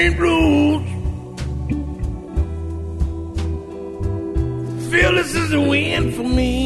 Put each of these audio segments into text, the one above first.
Plain blues. fearless is the wind for me.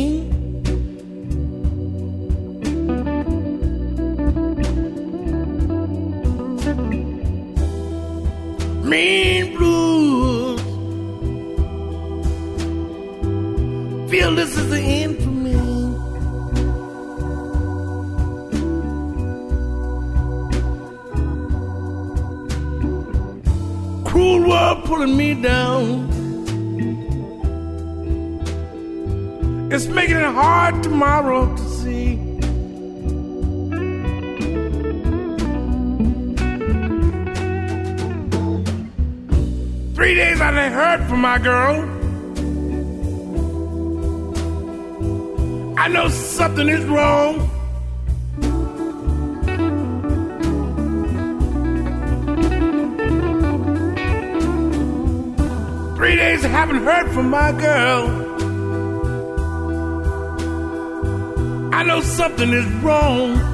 girl. I know something is wrong. Three days I haven't heard from my girl. I know something is wrong.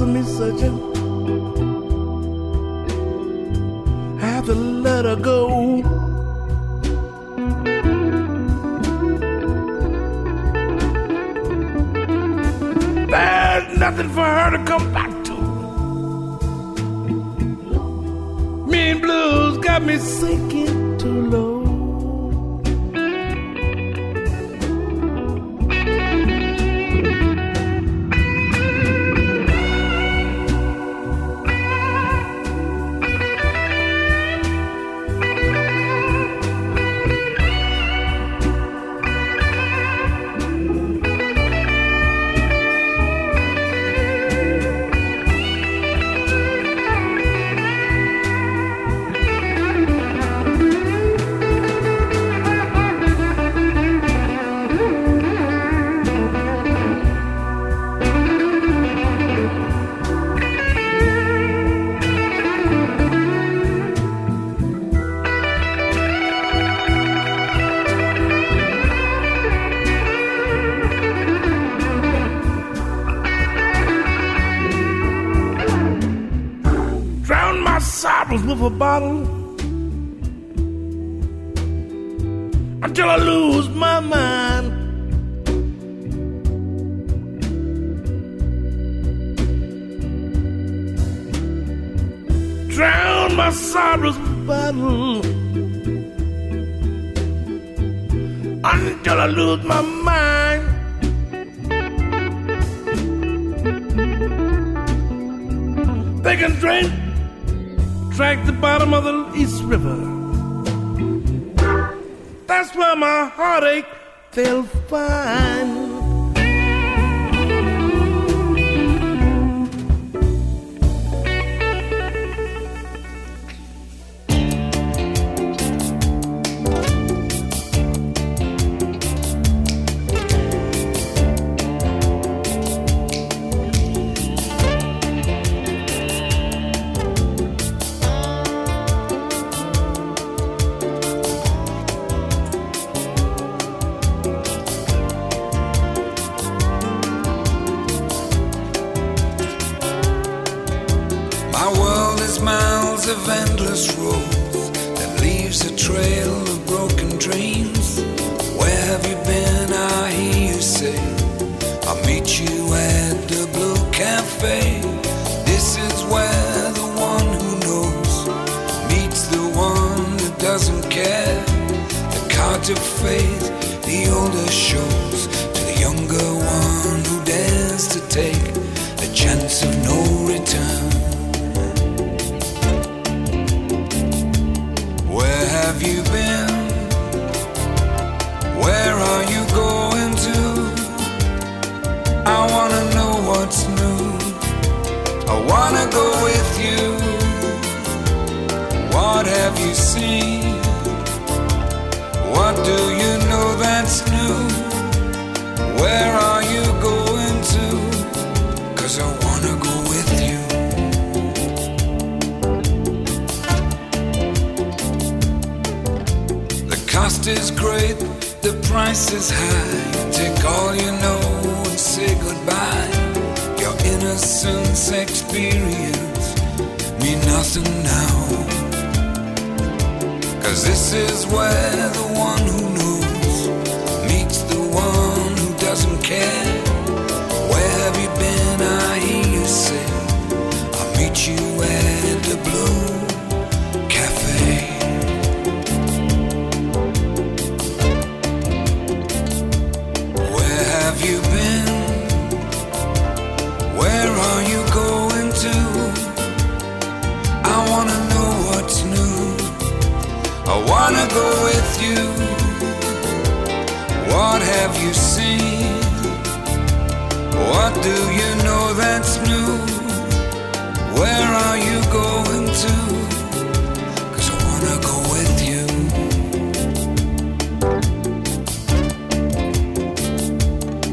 me searching. I have to let her go. There's nothing for her to come back to. Mean blues got me sinking They can drink track the bottom of the East River. That's where my heartache they'll find. Cost is great, the price is high. Take all you know and say goodbye. Your innocence experience mean nothing now. Cause this is where the one who knows have you seen? What do you know that's new? Where are you going to? Cause I wanna go with you.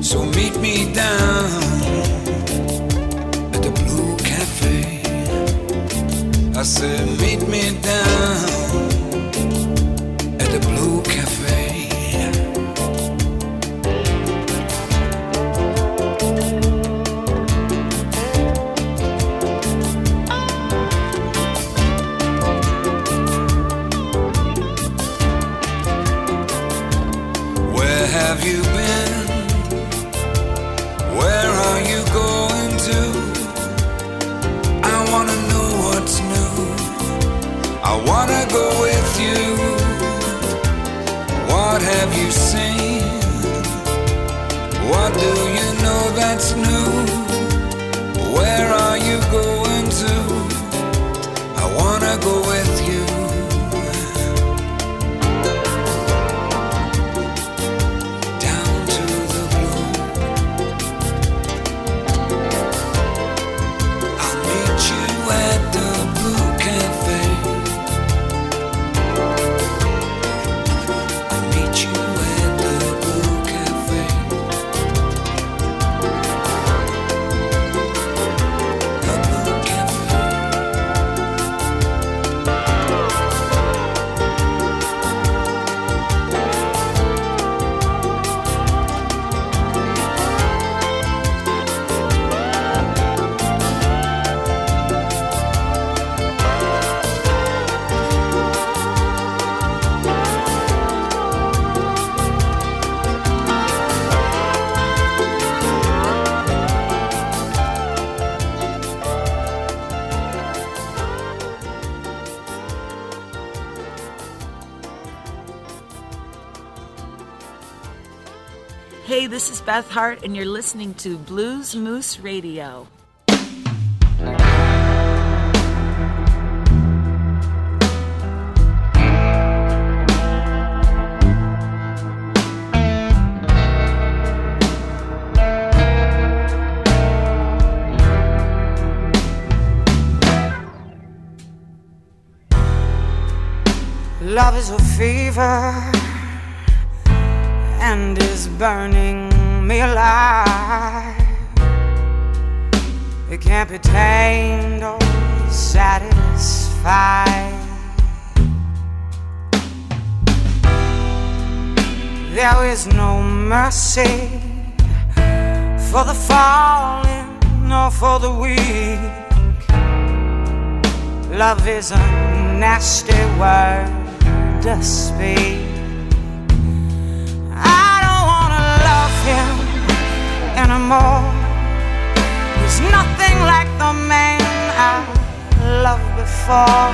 So meet me down at the Blue Cafe. I said, do you know that's new? Beth Hart, and you're listening to Blues Moose Radio. Love is a fever and is burning me alive. It can't be tamed or satisfied. There is no mercy for the fallen or for the weak. Love is a nasty word to speak. Anymore. He's nothing like the man I loved before.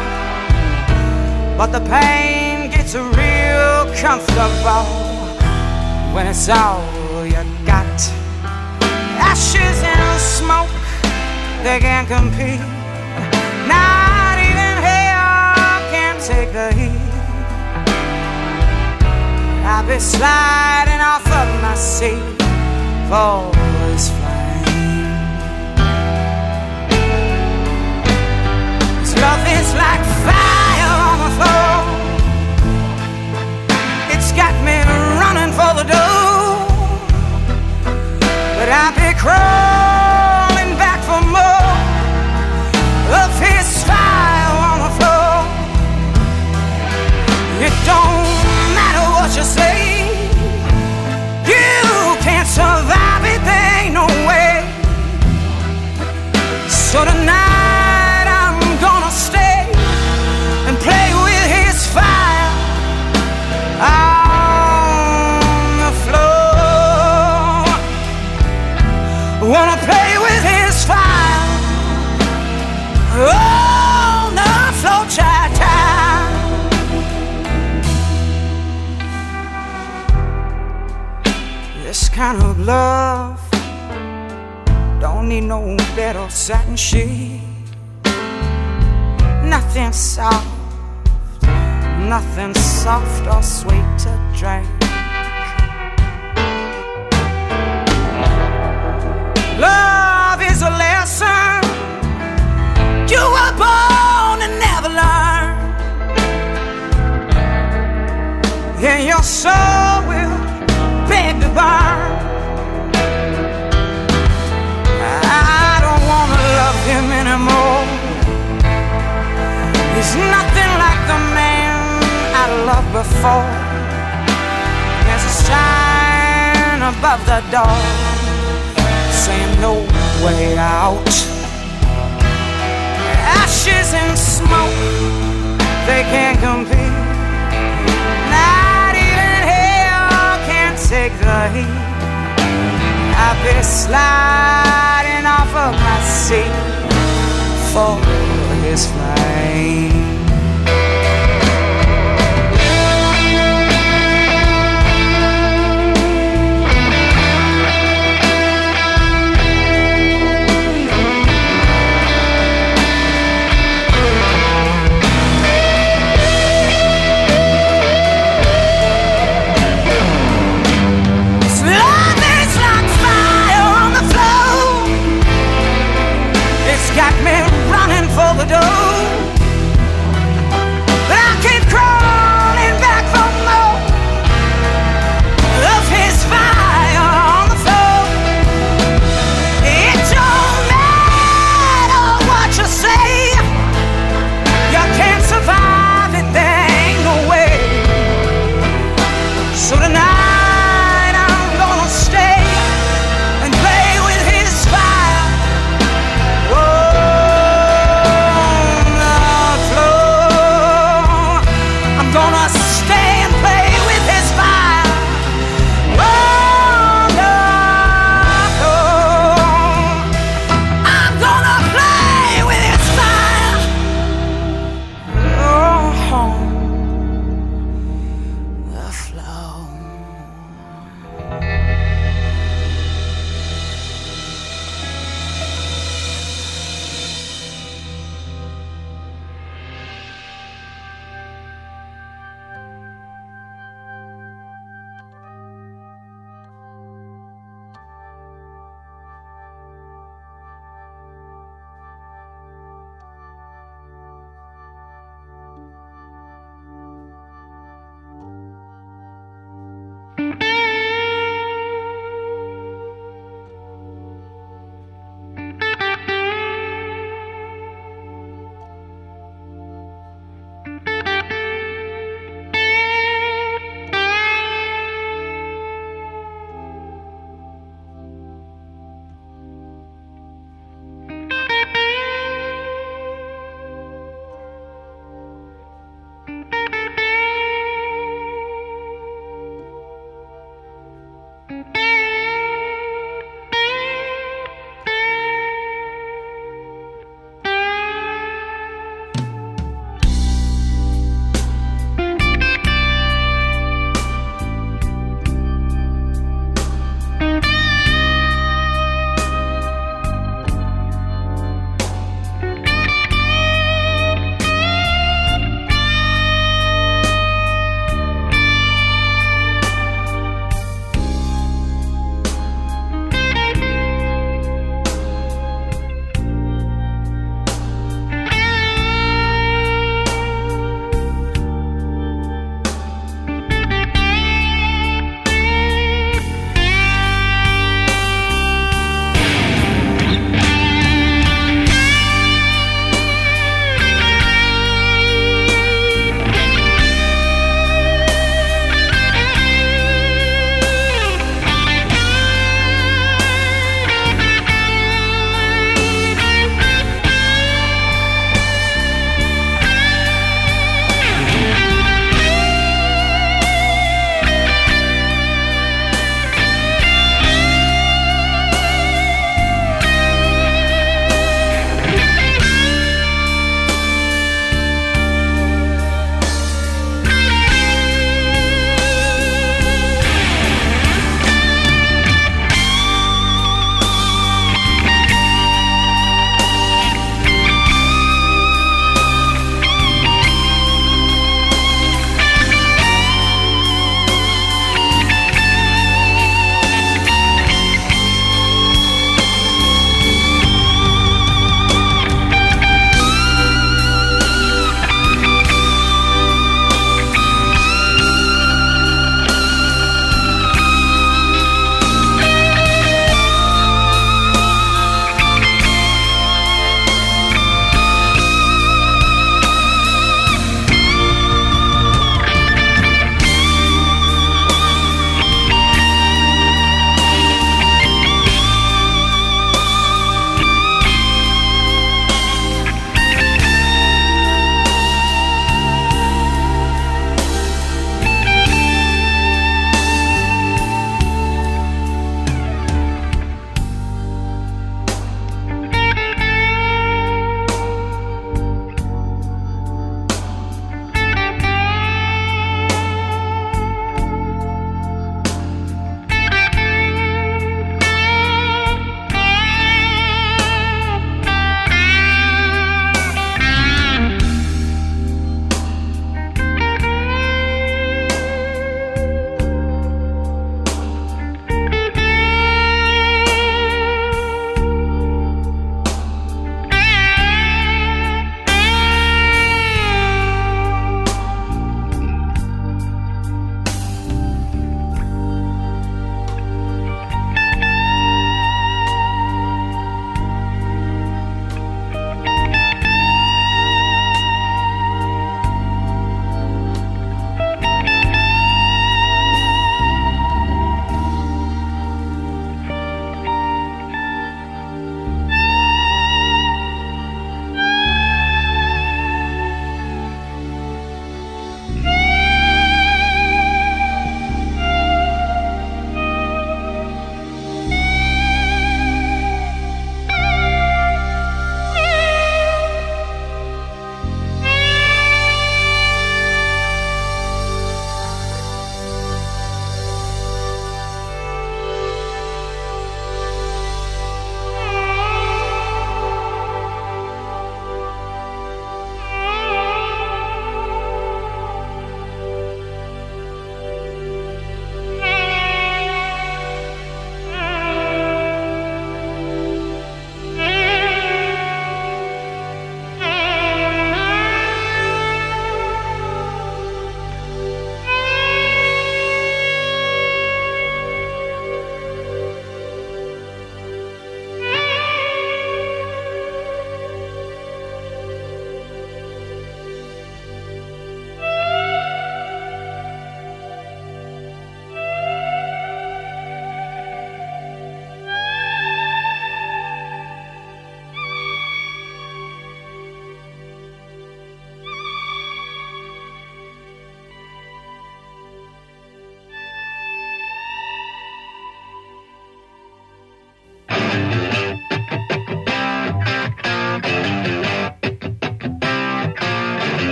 But the pain gets real comfortable when it's all you got. Ashes and smoke, they can't compete. Not even hell can take the heat. I'll be sliding off of my seat for love like fire on the floor. It's got me running for the door. But I'll be crawling kind of love don't need no bed or satin sheet. Nothing soft, nothing soft or sweet to drink. Love is a lesson you were born and never learn. And your soul He's nothing like the man I loved before. There's a sign above the door saying no way out. Ashes and smoke, they can't compete. Not even hell can take the heat. I've been sliding off of my seat for his flame.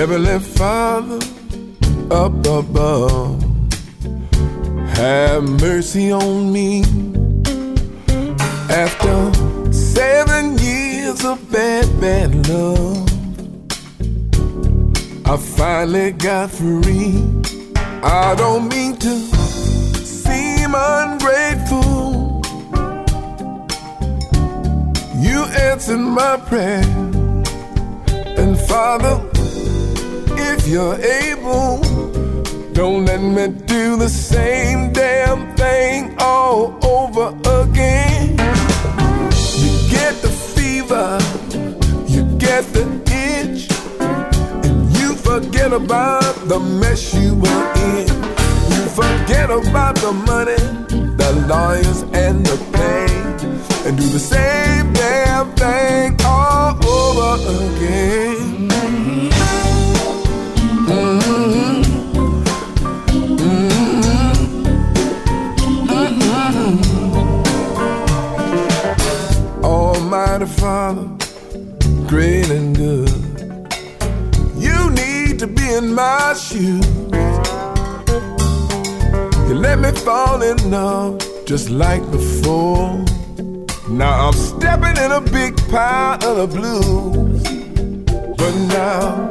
Heavenly Father, up above, have mercy on me. After seven years of bad, bad love, I finally got free. I don't mean to seem ungrateful. You answered my prayer, and Father if you're able. Don't let me do the same damn thing all over again. You get the fever, you get the itch, and you forget about the mess you were in. You forget about the money, the lawyers, and the pain, and do the same damn thing all over again. My shoes. You let me fall in love just like before. Now I'm stepping in a big pile of the blues. But now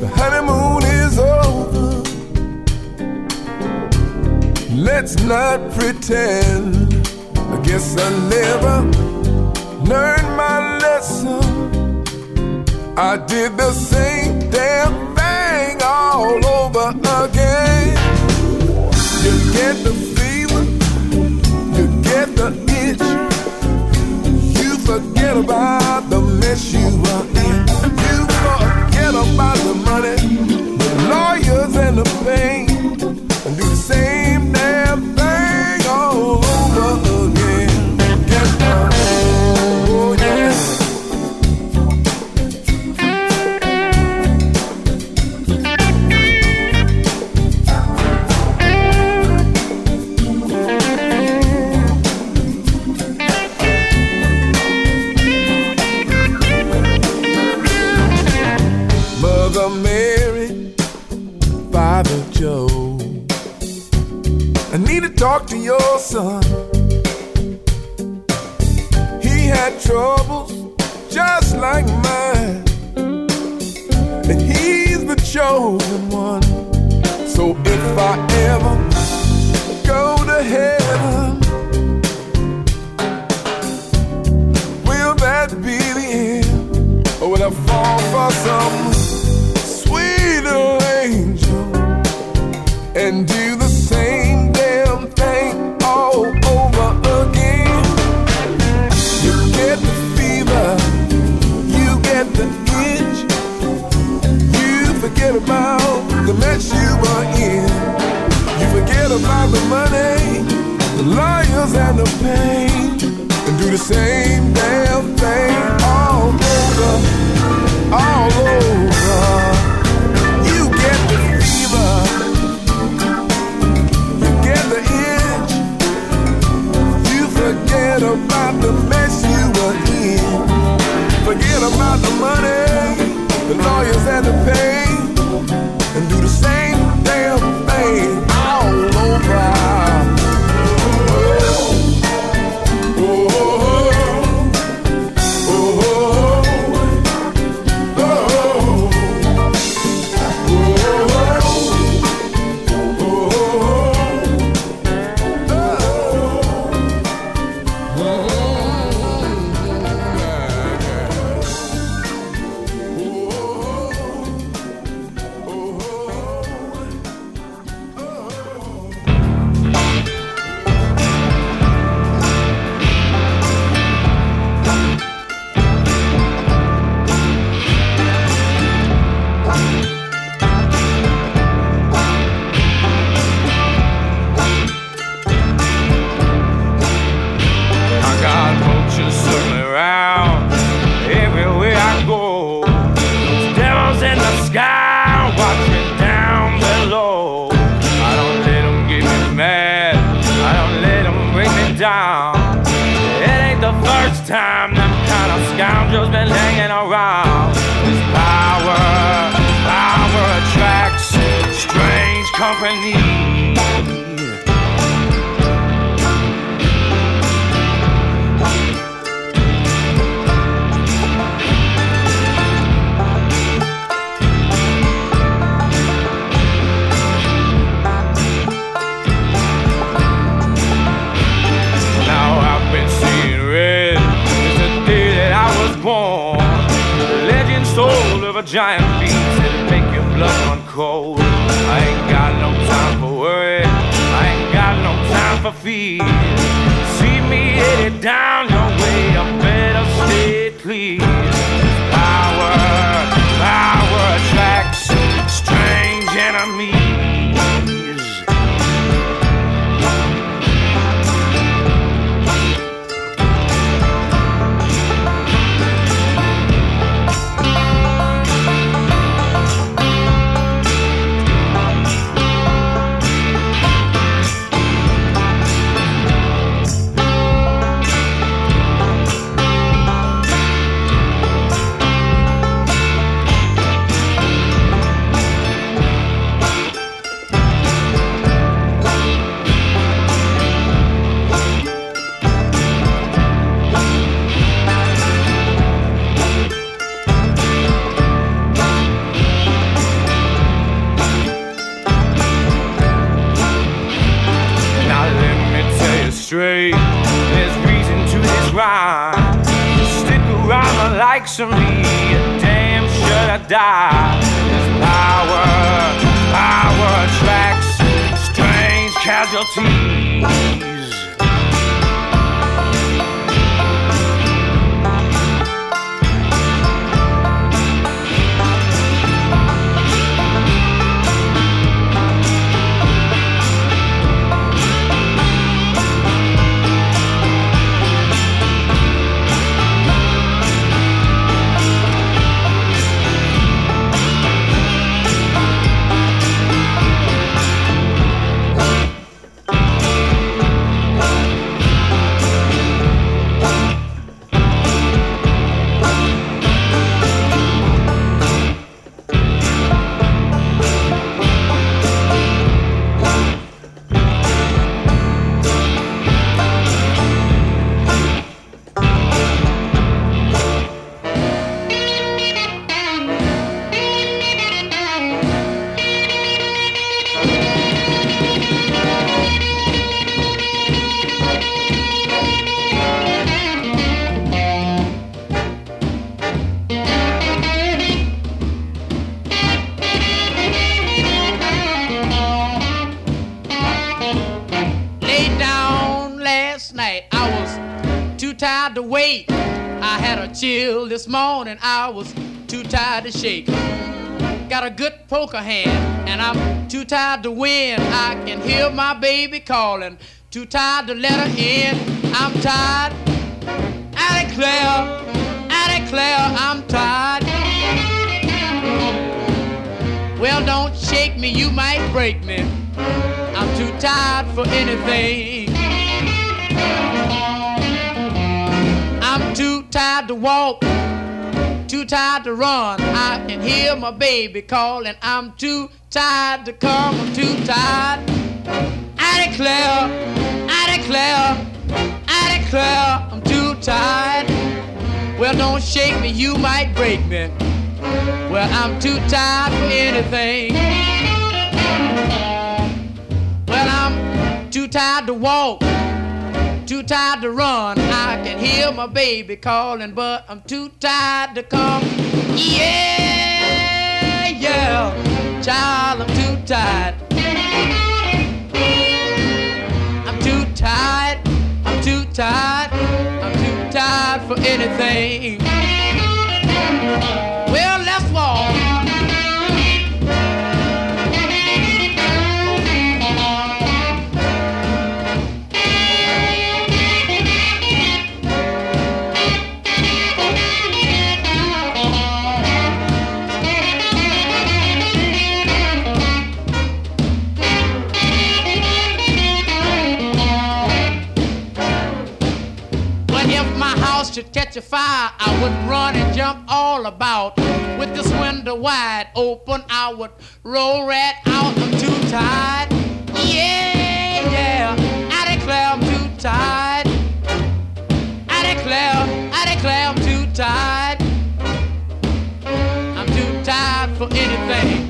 the honeymoon is over. Let's not pretend. I guess I never learned my lesson. I did the same thing mess you were in. You forget about the money, the lawyers, and the pain. For some angel and do the same damn thing all over again? You get the fever, you get the itch, you forget about the mess you were in, you forget about the money, the lawyers and the pain, and do the same damn thing a giant beast that'd make your blood run cold. I ain't got no time for worry. I ain't got no time for fear. See me headed down your way. I better stay clear. Likes of me, damn should I die. This power, power attracts strange casualties. Morning. I was too tired to shake. Got a good poker hand, and I'm too tired to win. I can hear my baby calling. Too tired to let her in. I'm tired. I declare, I declare, I'm tired. Well, don't shake me, you might break me. I'm too tired for anything. I'm too tired to walk, tired to run. I can hear my baby calling. I'm too tired to come, I'm too tired. I declare, I declare, I declare, I'm too tired. Well, don't shake me, you might break me. Well, I'm too tired for anything. Well, I'm too tired to walk, too tired to run. I can hear my baby calling, but I'm too tired to come. Yeah, yeah, child, I'm too tired. I'm too tired, I'm too tired, I'm too tired for anything. Catch a fire, I would run and jump all about. With this window wide open, I would roll right out. I'm too tired. Yeah, yeah. I declare I'm too tired. I declare, I declare I'm too tired. I'm too tired for anything.